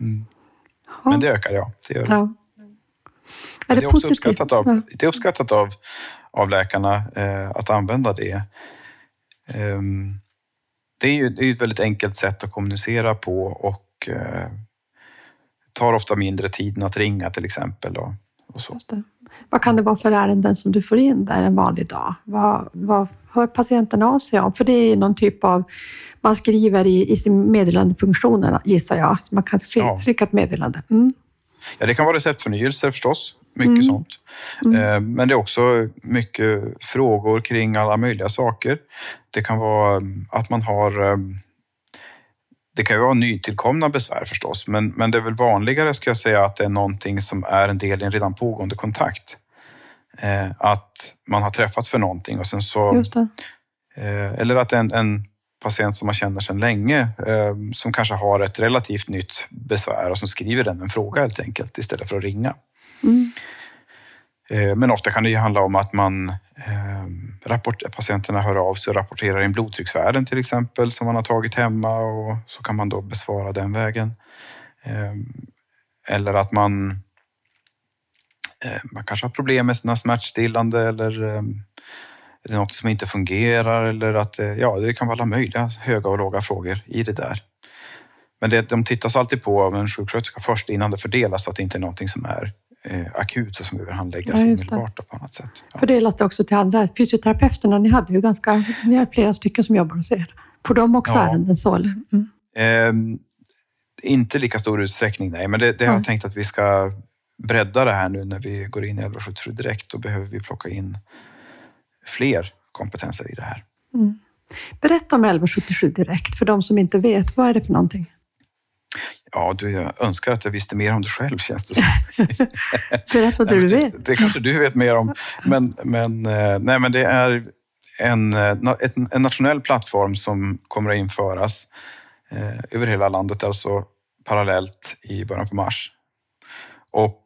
B: mm. men det ökar, ja. Det, gör det.
C: Ja. Det,
B: är också uppskattat av,
C: Ja.
B: det är uppskattat av, av läkarna eh, att använda det. Ehm, det är ju det är ett väldigt enkelt sätt att kommunicera på och eh, tar ofta mindre tid än att ringa till exempel. Och, och så.
C: Vad kan det vara för ärenden som du får in där en vanlig dag? Vad, vad hör patienterna av sig om? För det är någon typ av, man skriver i, i sin meddelandefunktion gissar jag. Man kan skri-
B: Ja.
C: trycka ett meddelande. Mm.
B: Ja, det kan vara receptförnyelser förstås, mycket
C: Mm.
B: sånt.
C: Mm.
B: Eh, Men det är också mycket frågor kring alla möjliga saker. Det kan vara mm, att man har eh, det kan ju vara nytillkomna besvär förstås, men, men det är väl vanligare ska jag säga att det är någonting som är en del i en redan pågående kontakt. Eh, att man har träffats för någonting och sen så, eh, eller att en, en patient som man känner sedan länge, eh, som kanske har ett relativt nytt besvär och som skriver den en fråga helt enkelt istället för att ringa.
C: Mm.
B: Eh, Men ofta kan det ju handla om att man eh, rapport, patienterna hör av sig och rapporterar in blodtrycksvärden till exempel som man har tagit hemma och så kan man då besvara den vägen. Eh, Eller att man, man kanske har problem med sina smärtstillande eller något som inte fungerar eller att eh, ja, det kan vara alla möjliga höga och låga frågor i det där. Men det, de tittas alltid på av en sjuksköterska först innan det fördelas så att det inte är någonting som är eh, akut och som behöver handläggas
C: Ja, det.
B: omedelbart på annat sätt. Ja.
C: Fördelas det också till andra? Fysioterapeuterna, ni hade ju ganska, ni har flera stycken som jobbar hos er. Får de också
B: Ja.
C: ärenden så? Eller? Mm.
B: Ehm, inte lika stor utsträckning, nej, men det, det har
C: Ja.
B: jag tänkt att vi ska bredda det här nu när vi går in i 1177 direkt. Då behöver vi plocka in fler kompetenser i det här.
C: Mm. Berätta om 1177 direkt, för de som inte vet. Vad är det för någonting?
B: Ja, du, jag önskar att jag visste mer om det själv känns det som. [LAUGHS]
C: Berätta det du vet.
B: Det, det kanske du vet mer om. Men, men, eh, nej, men det är en, eh, en nationell plattform som kommer att införas eh, över hela landet, alltså parallellt i början på mars. Och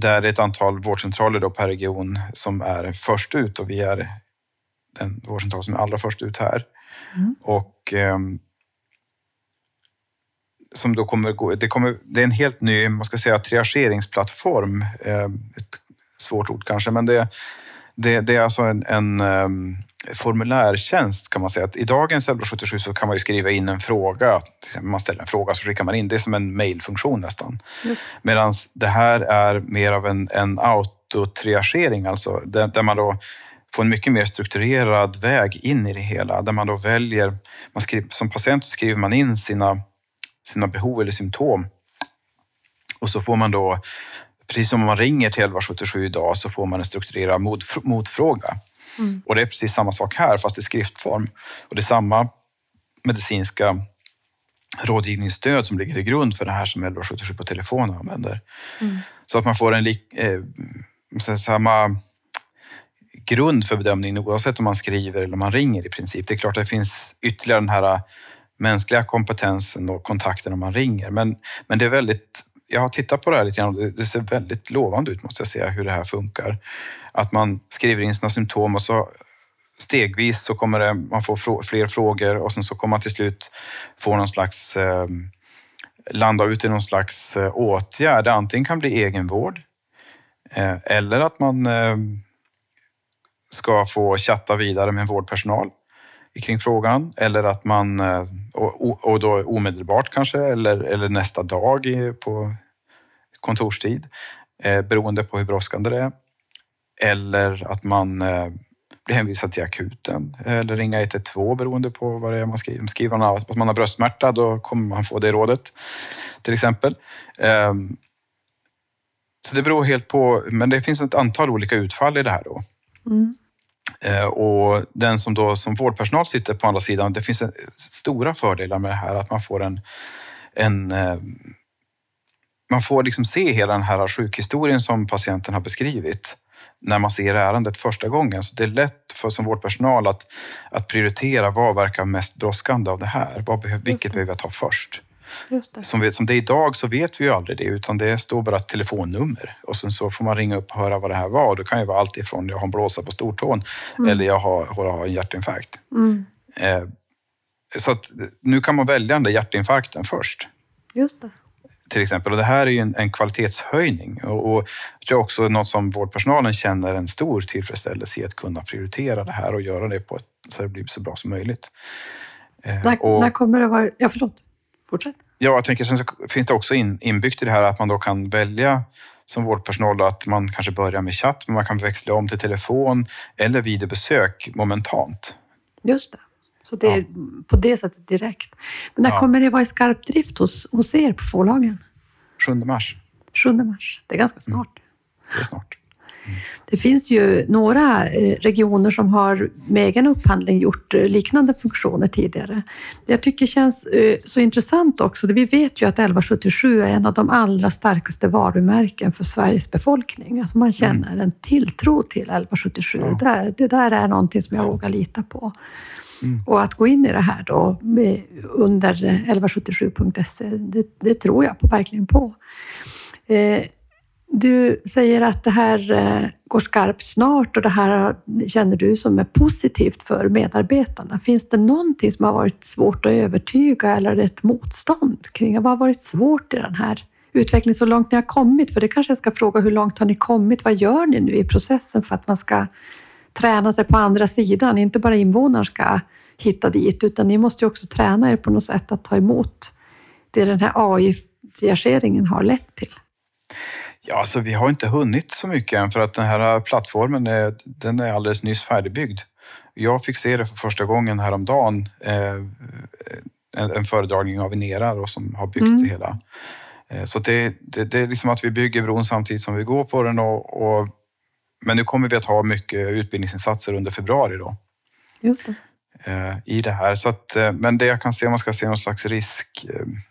B: där är ett antal vårdcentraler då per region som är först ut och vi är den vårdcentral som är allra först ut här.
C: Mm.
B: Och ehm, som då kommer gå, det, kommer, det är en helt ny, man ska säga triageringsplattform, eh, ett svårt ord kanske, men det, det, det är alltså en, en um, formulärtjänst kan man säga. Att I dagens 1177 så kan man ju skriva in en fråga, man ställer en fråga så skickar man in, det är som en mailfunktion nästan. Medan det här är mer av en, en autotriagering, alltså där, där man då får en mycket mer strukturerad väg in i det hela, där man då väljer, man skriver, som patient skriver man in sina, sina behov eller symptom. Och så får man då, precis som om man ringer till 1177 idag, så får man en strukturerad motfr- motfråga.
C: Mm.
B: Och det är precis samma sak här fast i skriftform. Och det är samma medicinska rådgivningsstöd som ligger till grund för det här som 1177 på telefon använder.
C: Mm.
B: Så att man får en lik, eh, samma grund för bedömningen oavsett om man skriver eller om man ringer i princip. Det är klart att det finns ytterligare den här mänskliga kompetensen och kontakten om man ringer. Men, men det är väldigt, jag har tittat på det här lite grann och det, det ser väldigt lovande ut måste jag säga hur det här funkar. Att man skriver in sina symptom och så stegvis så kommer det, man få fler frågor och sen så kommer man till slut få någon slags eh, landa ut i någon slags eh, åtgärd. Det antingen kan bli egenvård eh, eller att man eh, ska få chatta vidare med vårdpersonal kring frågan eller att man, eh, och, och då omedelbart kanske eller, eller nästa dag på kontorstid eh, beroende på hur brådskande det är. Eller att man eh, blir hänvisad till akuten eller ringa 112 beroende på vad det är man skriver. Skriver man att man har bröstsmärta då kommer man få det rådet till exempel. Ehm, så det beror helt på, men det finns ett antal olika utfall i det här då.
C: Mm.
B: Eh, och den som då som vårdpersonal sitter på andra sidan, det finns stora fördelar med det här att man får en, en eh, man får liksom se hela den här sjukhistorien som patienten har beskrivit när man ser ärendet första gången. Så det är lätt för som vårdpersonal att, att prioritera vad verkar mest brådskande av det här. Vad vilket behöver jag ta först? Som, vi, som det är idag så vet vi ju aldrig det utan det står bara ett telefonnummer och sen så får man ringa upp och höra vad det här var. Det kan ju vara allt ifrån jag har en blåsa på stortån
C: Mm.
B: eller jag har, har en hjärtinfarkt.
C: Mm.
B: Eh, så att nu kan man välja den där hjärtinfarkten först
C: Just det.
B: till exempel. Och det här är ju en, en kvalitetshöjning och, och jag tror också något som vårdpersonalen känner en stor tillfredsställelse i att kunna prioritera det här och göra det på ett, så det blir så bra som möjligt. Eh,
C: När,
B: och-
C: när kommer det vara... Ja, förlåt. Fortsätt.
B: Ja, jag tänker sen så finns det också in, inbyggt i det här att man då kan välja som vårdpersonal då att man kanske börjar med chatt, men man kan växla om till telefon eller videobesök momentant.
C: Just det. Så det är på det sättet direkt. Men när
B: Ja.
C: kommer det vara i skarp drift hos, hos er på Fårlagen?
B: 7 mars,
C: 7 mars. Det är ganska snart.
B: det är snart.
C: Det finns ju några eh, regioner som har med egen upphandling gjort eh, liknande funktioner tidigare. Det jag tycker känns eh, så intressant också, vi vet ju att 1177 är en av de allra starkaste varumärken för Sveriges befolkning. Alltså man känner en tilltro till 1177.
B: Ja.
C: Det, där, det där är någonting som jag
B: Ja.
C: vågar lita på.
B: Mm.
C: Och att gå in i det här då med, under eh, 1177.se, det, det tror jag på, verkligen på. Eh, du säger att det här eh, går skarpt snart och det här känner du som är positivt för medarbetarna. Finns det någonting som har varit svårt att övertyga eller ett motstånd kring? Vad har varit svårt i den här utvecklingen så långt ni har kommit? För det kanske jag ska fråga, hur långt har ni kommit? Vad gör ni nu i processen för att man ska träna sig på andra sidan? Inte bara invånarna ska hitta dit, utan ni måste ju också träna er på något sätt att ta emot det den här AI-reageringen har lett till.
B: Ja, alltså vi har inte hunnit så mycket än för att den här plattformen är, den är alldeles nyss färdigbyggd. Jag fick se det för första gången häromdagen, eh, en, en föredragning av Inera då, som har byggt
C: Mm.
B: det hela. Eh, så det, det, det är liksom att vi bygger bron samtidigt som vi går på den och, och men nu kommer vi att ha mycket utbildningsinsatser under februari då
C: Just det.
B: eh, i det här. Så att, eh, men det jag kan se om man ska se någon slags riskanalys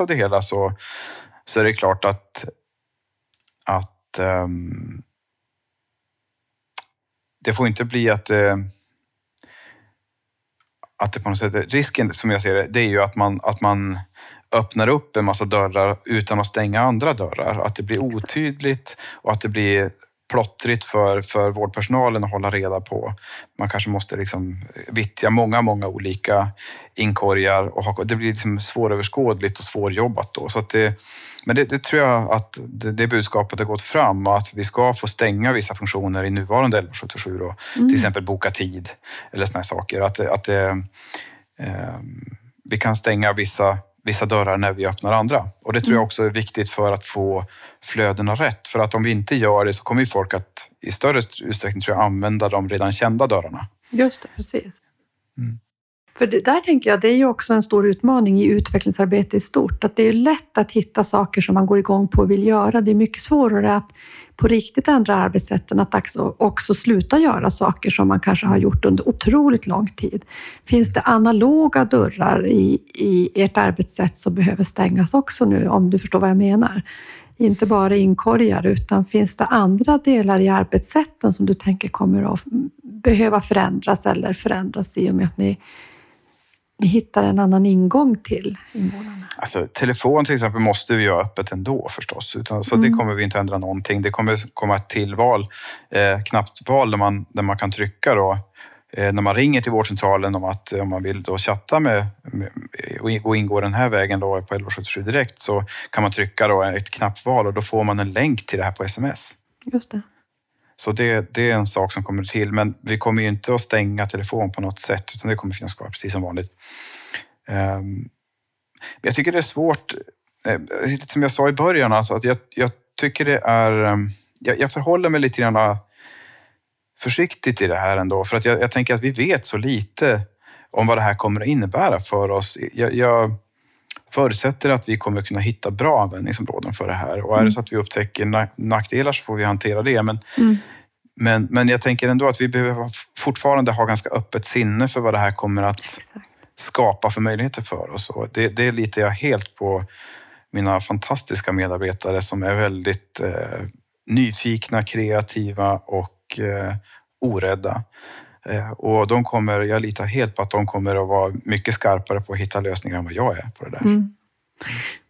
B: av det hela så, så är det klart att, att ehm, det får inte bli att det, att det på något sätt, risken som jag ser det, det är ju att man, att man öppnar upp en massa dörrar utan att stänga andra dörrar. Att det blir otydligt och att det blir plottrigt för, för vårdpersonalen att hålla reda på. Man kanske måste liksom vittja många, många olika inkorgar och ha, det blir liksom svåröverskådligt och svårjobbat då. Så att det, men det, det tror jag att det, det budskapet har gått fram och att vi ska få stänga vissa funktioner i nuvarande 1177 då,
C: Mm.
B: till exempel boka tid eller här saker. Att, att eh, vi kan stänga vissa, vissa dörrar när vi öppnar andra. Och det tror jag
C: Mm.
B: också är viktigt för att få flödena rätt. För att om vi inte gör det så kommer ju folk att i större utsträckning tror jag, använda de redan kända dörrarna.
C: Just det, precis.
B: Mm.
C: För det, där tänker jag, det är ju också en stor utmaning i utvecklingsarbete i stort. Att det är lätt att hitta saker som man går igång på och vill göra. Det är mycket svårare att på riktigt ändra arbetssätten, att också, också sluta göra saker som man kanske har gjort under otroligt lång tid. Finns det analoga dörrar i, i ert arbetssätt som behöver stängas också nu, om du förstår vad jag menar? Inte bara inkorgar, utan finns det andra delar i arbetssätten som du tänker kommer att behöva förändras eller förändras i och med att ni ni hittar en annan ingång till invånarna?
B: Alltså, telefon till exempel måste vi ha öppet ändå förstås, utan, så mm. det kommer vi inte ändra någonting. Det kommer komma ett tillval, eh, knappval där man, där man kan trycka då, eh, när man ringer till vårdcentralen om att om man vill då chatta med, med och ingå den här vägen då på 1177 direkt så kan man trycka då ett knappval och då får man en länk till det här på sms.
C: Just det.
B: Så det, det, är en sak som kommer till, men vi kommer ju inte att stänga telefon på något sätt, utan det kommer finnas kvar precis som vanligt. Um, jag tycker det är svårt, eh, lite som jag sa i början, alltså, att jag, jag tycker det är... Um, jag, jag, förhåller mig lite grann eh, försiktigt i det här ändå, för att jag, jag, tänker att vi vet så lite om vad det här kommer att innebära för oss. Jag, jag förutsätter att vi kommer kunna hitta bra användningsområden för det här och är det mm. så att vi upptäcker nackdelar så får vi hantera det. Men, mm. men, men jag tänker ändå att vi behöver fortfarande ha ganska öppet sinne för vad det här kommer att Exakt. skapa för möjligheter för oss. Och det, det litar jag helt på mina fantastiska medarbetare som är väldigt eh, nyfikna, kreativa och eh, orädda. Eh, och de kommer, jag litar helt på att de kommer att vara mycket skarpare på att hitta lösningar än vad jag är på det där. Mm.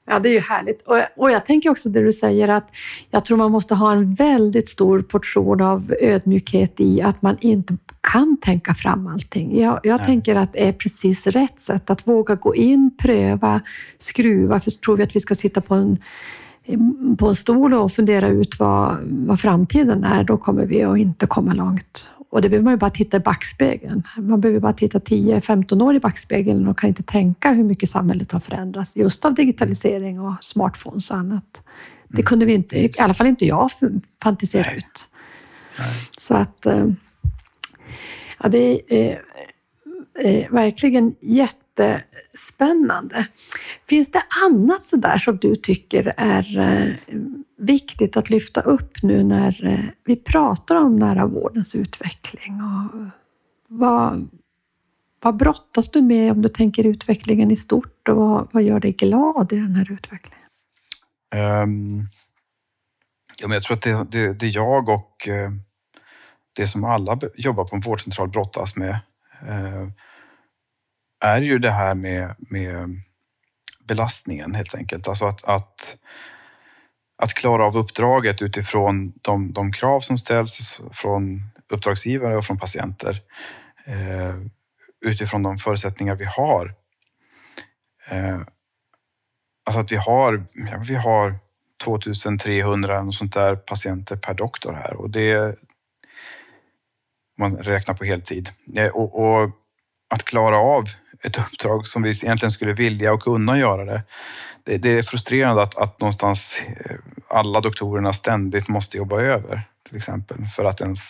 C: Ja, det är ju härligt. Och, och jag tänker också det du säger att jag tror man måste ha en väldigt stor portion av ödmjukhet i att man inte kan tänka fram allting. Jag, jag tänker att det är precis rätt sätt att våga gå in, pröva, skruva. För tror vi att vi ska sitta på en på en stol och fundera ut vad, vad framtiden är, då kommer vi att inte komma långt. Och det behöver man ju bara titta i backspegeln. Man behöver bara titta 10-15 år i backspegeln och kan inte tänka hur mycket samhället har förändrats just av digitalisering och smartphones och annat. Det mm. kunde vi inte, i alla fall inte jag, fantisera Nej. ut. Nej. Så att eh, ja, det är eh, verkligen jättespännande. Finns det annat sådär som du tycker är eh, viktigt att lyfta upp nu när eh, vi pratar om nära vårdens utveckling? Och vad, vad brottas du med om du tänker utvecklingen i stort och vad, vad gör dig glad i den här utvecklingen? Um,
B: ja, men jag tror att det, det, det jag och eh, det som alla jobbar på en vårdcentral brottas med uh, är ju det här med, med belastningen helt enkelt. Alltså att, att att klara av uppdraget utifrån de, de krav som ställs från uppdragsgivare och från patienter eh, utifrån de förutsättningar vi har. Eh, alltså att vi har, ja, vi har 2300 och sånt där patienter per doktor här och det man räknar på heltid. Eh, och, och, att klara av ett uppdrag som vi egentligen skulle vilja och kunna göra det. Det, det är frustrerande att, att någonstans eh, alla doktorerna ständigt måste jobba över till exempel för att ens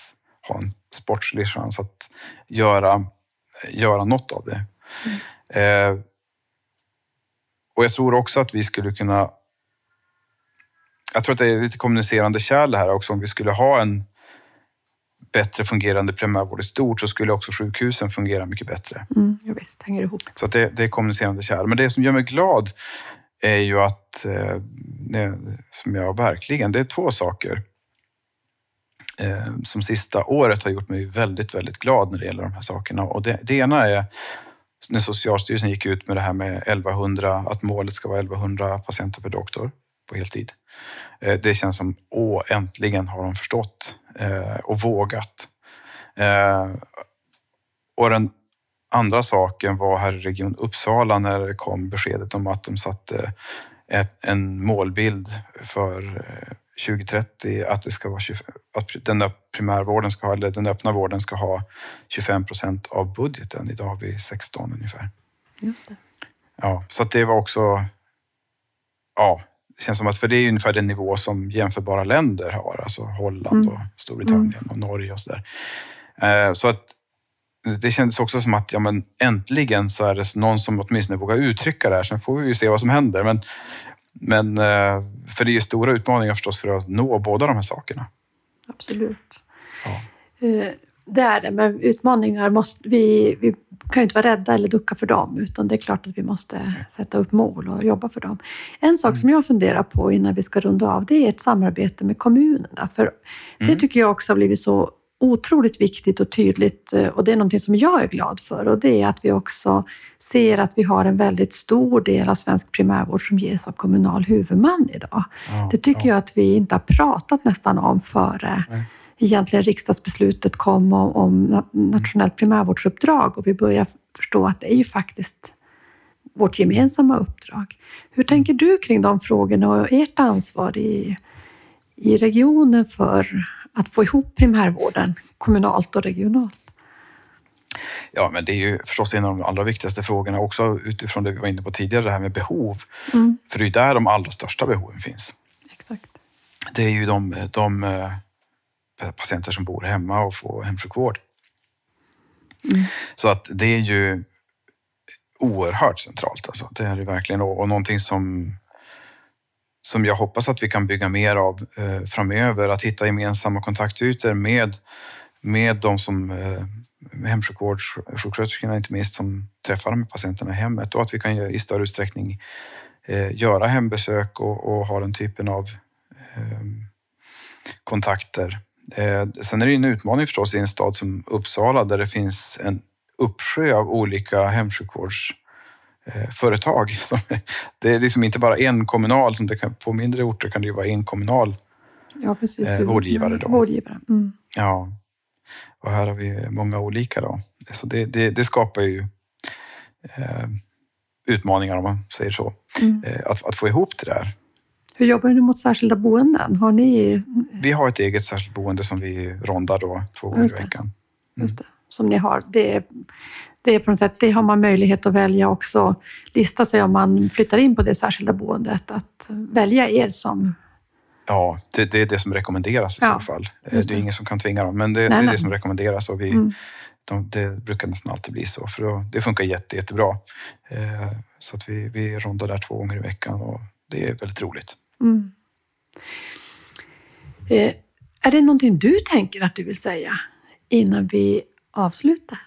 B: ha en sportslig chans att göra, göra något av det. Mm. Eh, och jag tror också att vi skulle kunna jag tror att det är lite kommunicerande kärl det här också. Om vi skulle ha en bättre fungerande primärvård i stort så skulle också sjukhusen fungera mycket bättre.
C: Mm, ja, visst, hänger ihop.
B: Så det, det är kommunicerande kärl. Men det som gör mig glad är ju att, eh, som jag verkligen, det är två saker eh, som sista året har gjort mig väldigt, väldigt glad när det gäller de här sakerna. Och det, det ena är när Socialstyrelsen gick ut med det här med 1100, att målet ska vara 1100 patienter per doktor på heltid. Eh, det känns som, åh, äntligen har de förstått eh, och vågat. Eh, och den andra saken var här i Region Uppsala när det kom beskedet om att de satte ett, en målbild för 2030 att det ska vara 20, att den primärvården ska ha, eller den öppna vården ska ha 25 procent av budgeten. Idag har vi 16 ungefär.
C: Just det.
B: Ja, så det var också, ja, känns som att, för det är ungefär den nivå som jämförbara länder har, alltså Holland mm. och Storbritannien mm. och Norge och sådär. Eh, så att det kändes också som att ja, men äntligen så är det någon som åtminstone vågar uttrycka det här. Sen får vi ju se vad som händer. Men, men eh, för det är ju stora utmaningar förstås för att nå båda de här sakerna.
C: Absolut.
B: Ja.
C: Eh, Det är det, men utmaningar måste vi, vi kan ju inte vara rädda eller ducka för dem, utan det är klart att vi måste sätta upp mål och jobba för dem. En sak
B: Mm.
C: som jag funderar på innan vi ska runda av, det är ett samarbete med kommunerna. För det
B: Mm.
C: tycker jag också har blivit så otroligt viktigt och tydligt eh, och det är någonting som jag är glad för och det är att vi också ser att vi har en väldigt stor del av svensk primärvård som ges av kommunal huvudman idag.
B: Ja,
C: Det tycker
B: ja.
C: jag att vi inte har pratat nästan om före
B: Nej.
C: Egentligen riksdagsbeslutet kom om, om na- nationellt primärvårdsuppdrag och vi börjar förstå att det är ju faktiskt vårt gemensamma uppdrag. Hur tänker du kring de frågorna och ert ansvar i, i regionen för att få ihop primärvården kommunalt och regionalt?
B: Ja, men det är ju förstås en av de allra viktigaste frågorna också utifrån det vi var inne på tidigare, det här med behov.
C: Mm,
B: För det är där de allra största behoven finns.
C: exakt.
B: Det är ju de, de patienter som bor hemma och får hemsjukvård.
C: Mm.
B: Så att det är ju oerhört centralt. Alltså. Det är det verkligen och, någonting som, som jag hoppas att vi kan bygga mer av eh, framöver. Att hitta gemensamma kontaktytor med, med de som eh, hemsjukvårdssjuksköterskorna inte minst som träffar de patienterna i hemmet och att vi kan i större utsträckning eh, göra hembesök och, och ha den typen av eh, kontakter. Eh, sen är det en utmaning förstås i en stad som Uppsala där det finns en uppsjö av olika hemsjukvårdsföretag. Som- [LAUGHS] Det är liksom inte bara en kommunal, som kan, på mindre orter kan det ju vara en kommunal.
C: Ja, precis.
B: Eh, vårdgivare då.
C: Vårdgivare. Mm.
B: Ja, och här har vi många olika då. Så det, det, det skapar ju eh, utmaningar om man säger så.
C: Mm.
B: Eh, att, att få ihop det där.
C: Hur jobbar ni mot särskilda boenden? Har ni
B: Vi har ett eget särskilt boende som vi rondar då två gånger i
C: det.
B: veckan.
C: Just det, som ni har. Det, är- det, är på något sätt, det har man möjlighet att välja också. Lista sig om man flyttar in på det särskilda boendet. Att välja er som...
B: Ja, det, det är det som rekommenderas i
C: Ja,
B: så fall. Eh,
C: just
B: Det är
C: det.
B: ingen som kan tvinga dem, men det,
C: Nej,
B: det är
C: nej.
B: det som rekommenderas och vi,
C: Mm.
B: de, det brukar nästan alltid bli så. För då, det funkar jätte, jättebra. Eh, så att vi, vi rondar där två gånger i veckan och det är väldigt roligt.
C: Mm. Eh, är det någonting du tänker att du vill säga innan vi avslutar?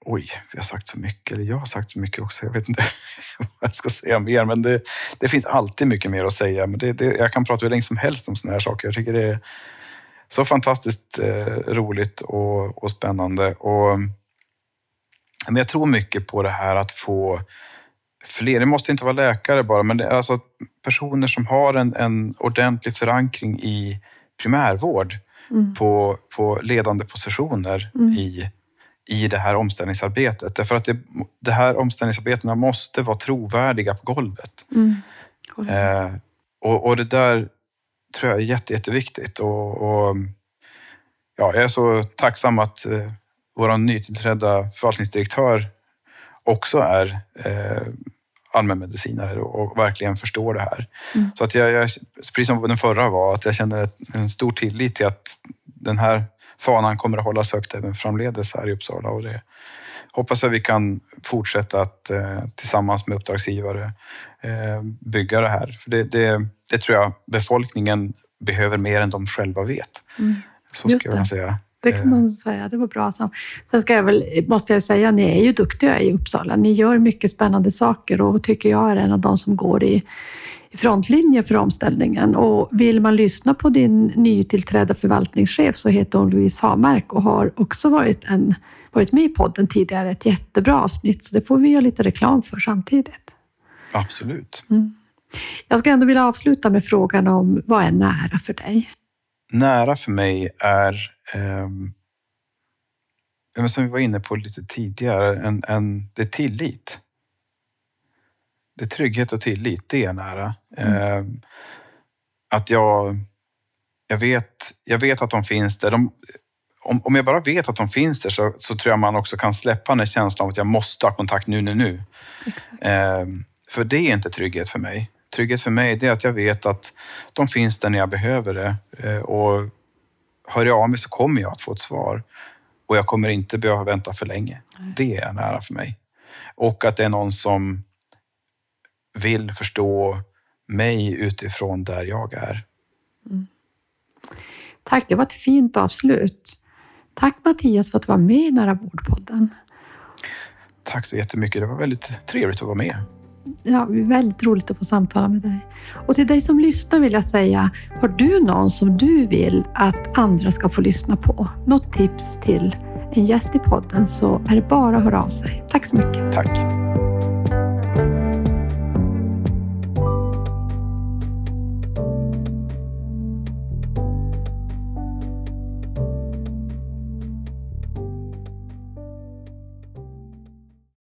B: Oj, vi har sagt så mycket, eller jag har sagt så mycket också. Jag vet inte [LAUGHS] vad jag ska säga mer, men det, det finns alltid mycket mer att säga. Men det, det, jag kan prata hur länge som helst om sådana här saker. Jag tycker det är så fantastiskt eh, roligt och, och spännande. Och, men jag tror mycket på det här att få fler, det måste inte vara läkare bara, men det alltså personer som har en, en ordentlig förankring i primärvård
C: Mm.
B: på, på ledande positioner
C: Mm.
B: i, i det här omställningsarbetet. Därför att det, det här omställningsarbetena måste vara trovärdiga på golvet.
C: Mm.
B: Eh, och, och det där tror jag är jätte, jätteviktigt. Och, och, ja, jag är så tacksam att eh, vår nytillträdda förvaltningsdirektör också är eh, allmänmedicinare och verkligen förstår det här.
C: Mm.
B: Så att jag, jag, precis som den förra var, att jag känner ett, en stor tillit till att den här fanan kommer att hållas högt även framledes här i Uppsala. Och det hoppas jag vi kan fortsätta att eh, tillsammans med uppdragsgivare eh, bygga det här. För det, det, det tror jag befolkningen behöver mer än de själva vet.
C: Mm.
B: Så ska jag säga.
C: Det kan man säga, det var bra. Sen ska jag väl, måste jag säga, ni är ju duktiga i Uppsala. Ni gör mycket spännande saker och tycker jag är en av de som går i, i frontlinjen för omställningen. Och vill man lyssna på din nytillträdda förvaltningschef så heter hon Louise Hamark och har också varit, en, varit med i podden tidigare. Ett jättebra avsnitt, så det får vi göra lite reklam för samtidigt.
B: Absolut.
C: Mm. Jag ska ändå vilja avsluta med frågan om vad är nära för dig?
B: Nära för mig är, men som vi var inne på lite tidigare, en, en, det är tillit. Det är trygghet och tillit, det är nära.
C: Mm.
B: Ehm, att jag, jag, vet, jag vet att de finns där. De, om, om jag bara vet att de finns där så, så tror jag man också kan släppa den känslan av att jag måste ha kontakt nu, nu, nu. Ehm, för det är inte trygghet för mig. Trygghet för mig det är att jag vet att de finns där när jag behöver det. Ehm, och hör jag av mig så kommer jag att få ett svar. Och jag kommer inte behöva vänta för länge. Det är nära för mig. Och att det är någon som vill förstå mig utifrån där jag är.
C: Tack, det var ett fint avslut. Tack Mattias för att du var med i Nära vårdpodden.
B: Tack så jättemycket. Det var väldigt trevligt att vara med.
C: Ja, det är väldigt roligt att få samtala med dig. Och till dig som lyssnar vill jag säga, har du någon som du vill att andra ska få lyssna på? Något tips till en gäst i podden så är det bara att höra av sig. Tack så mycket.
B: Tack.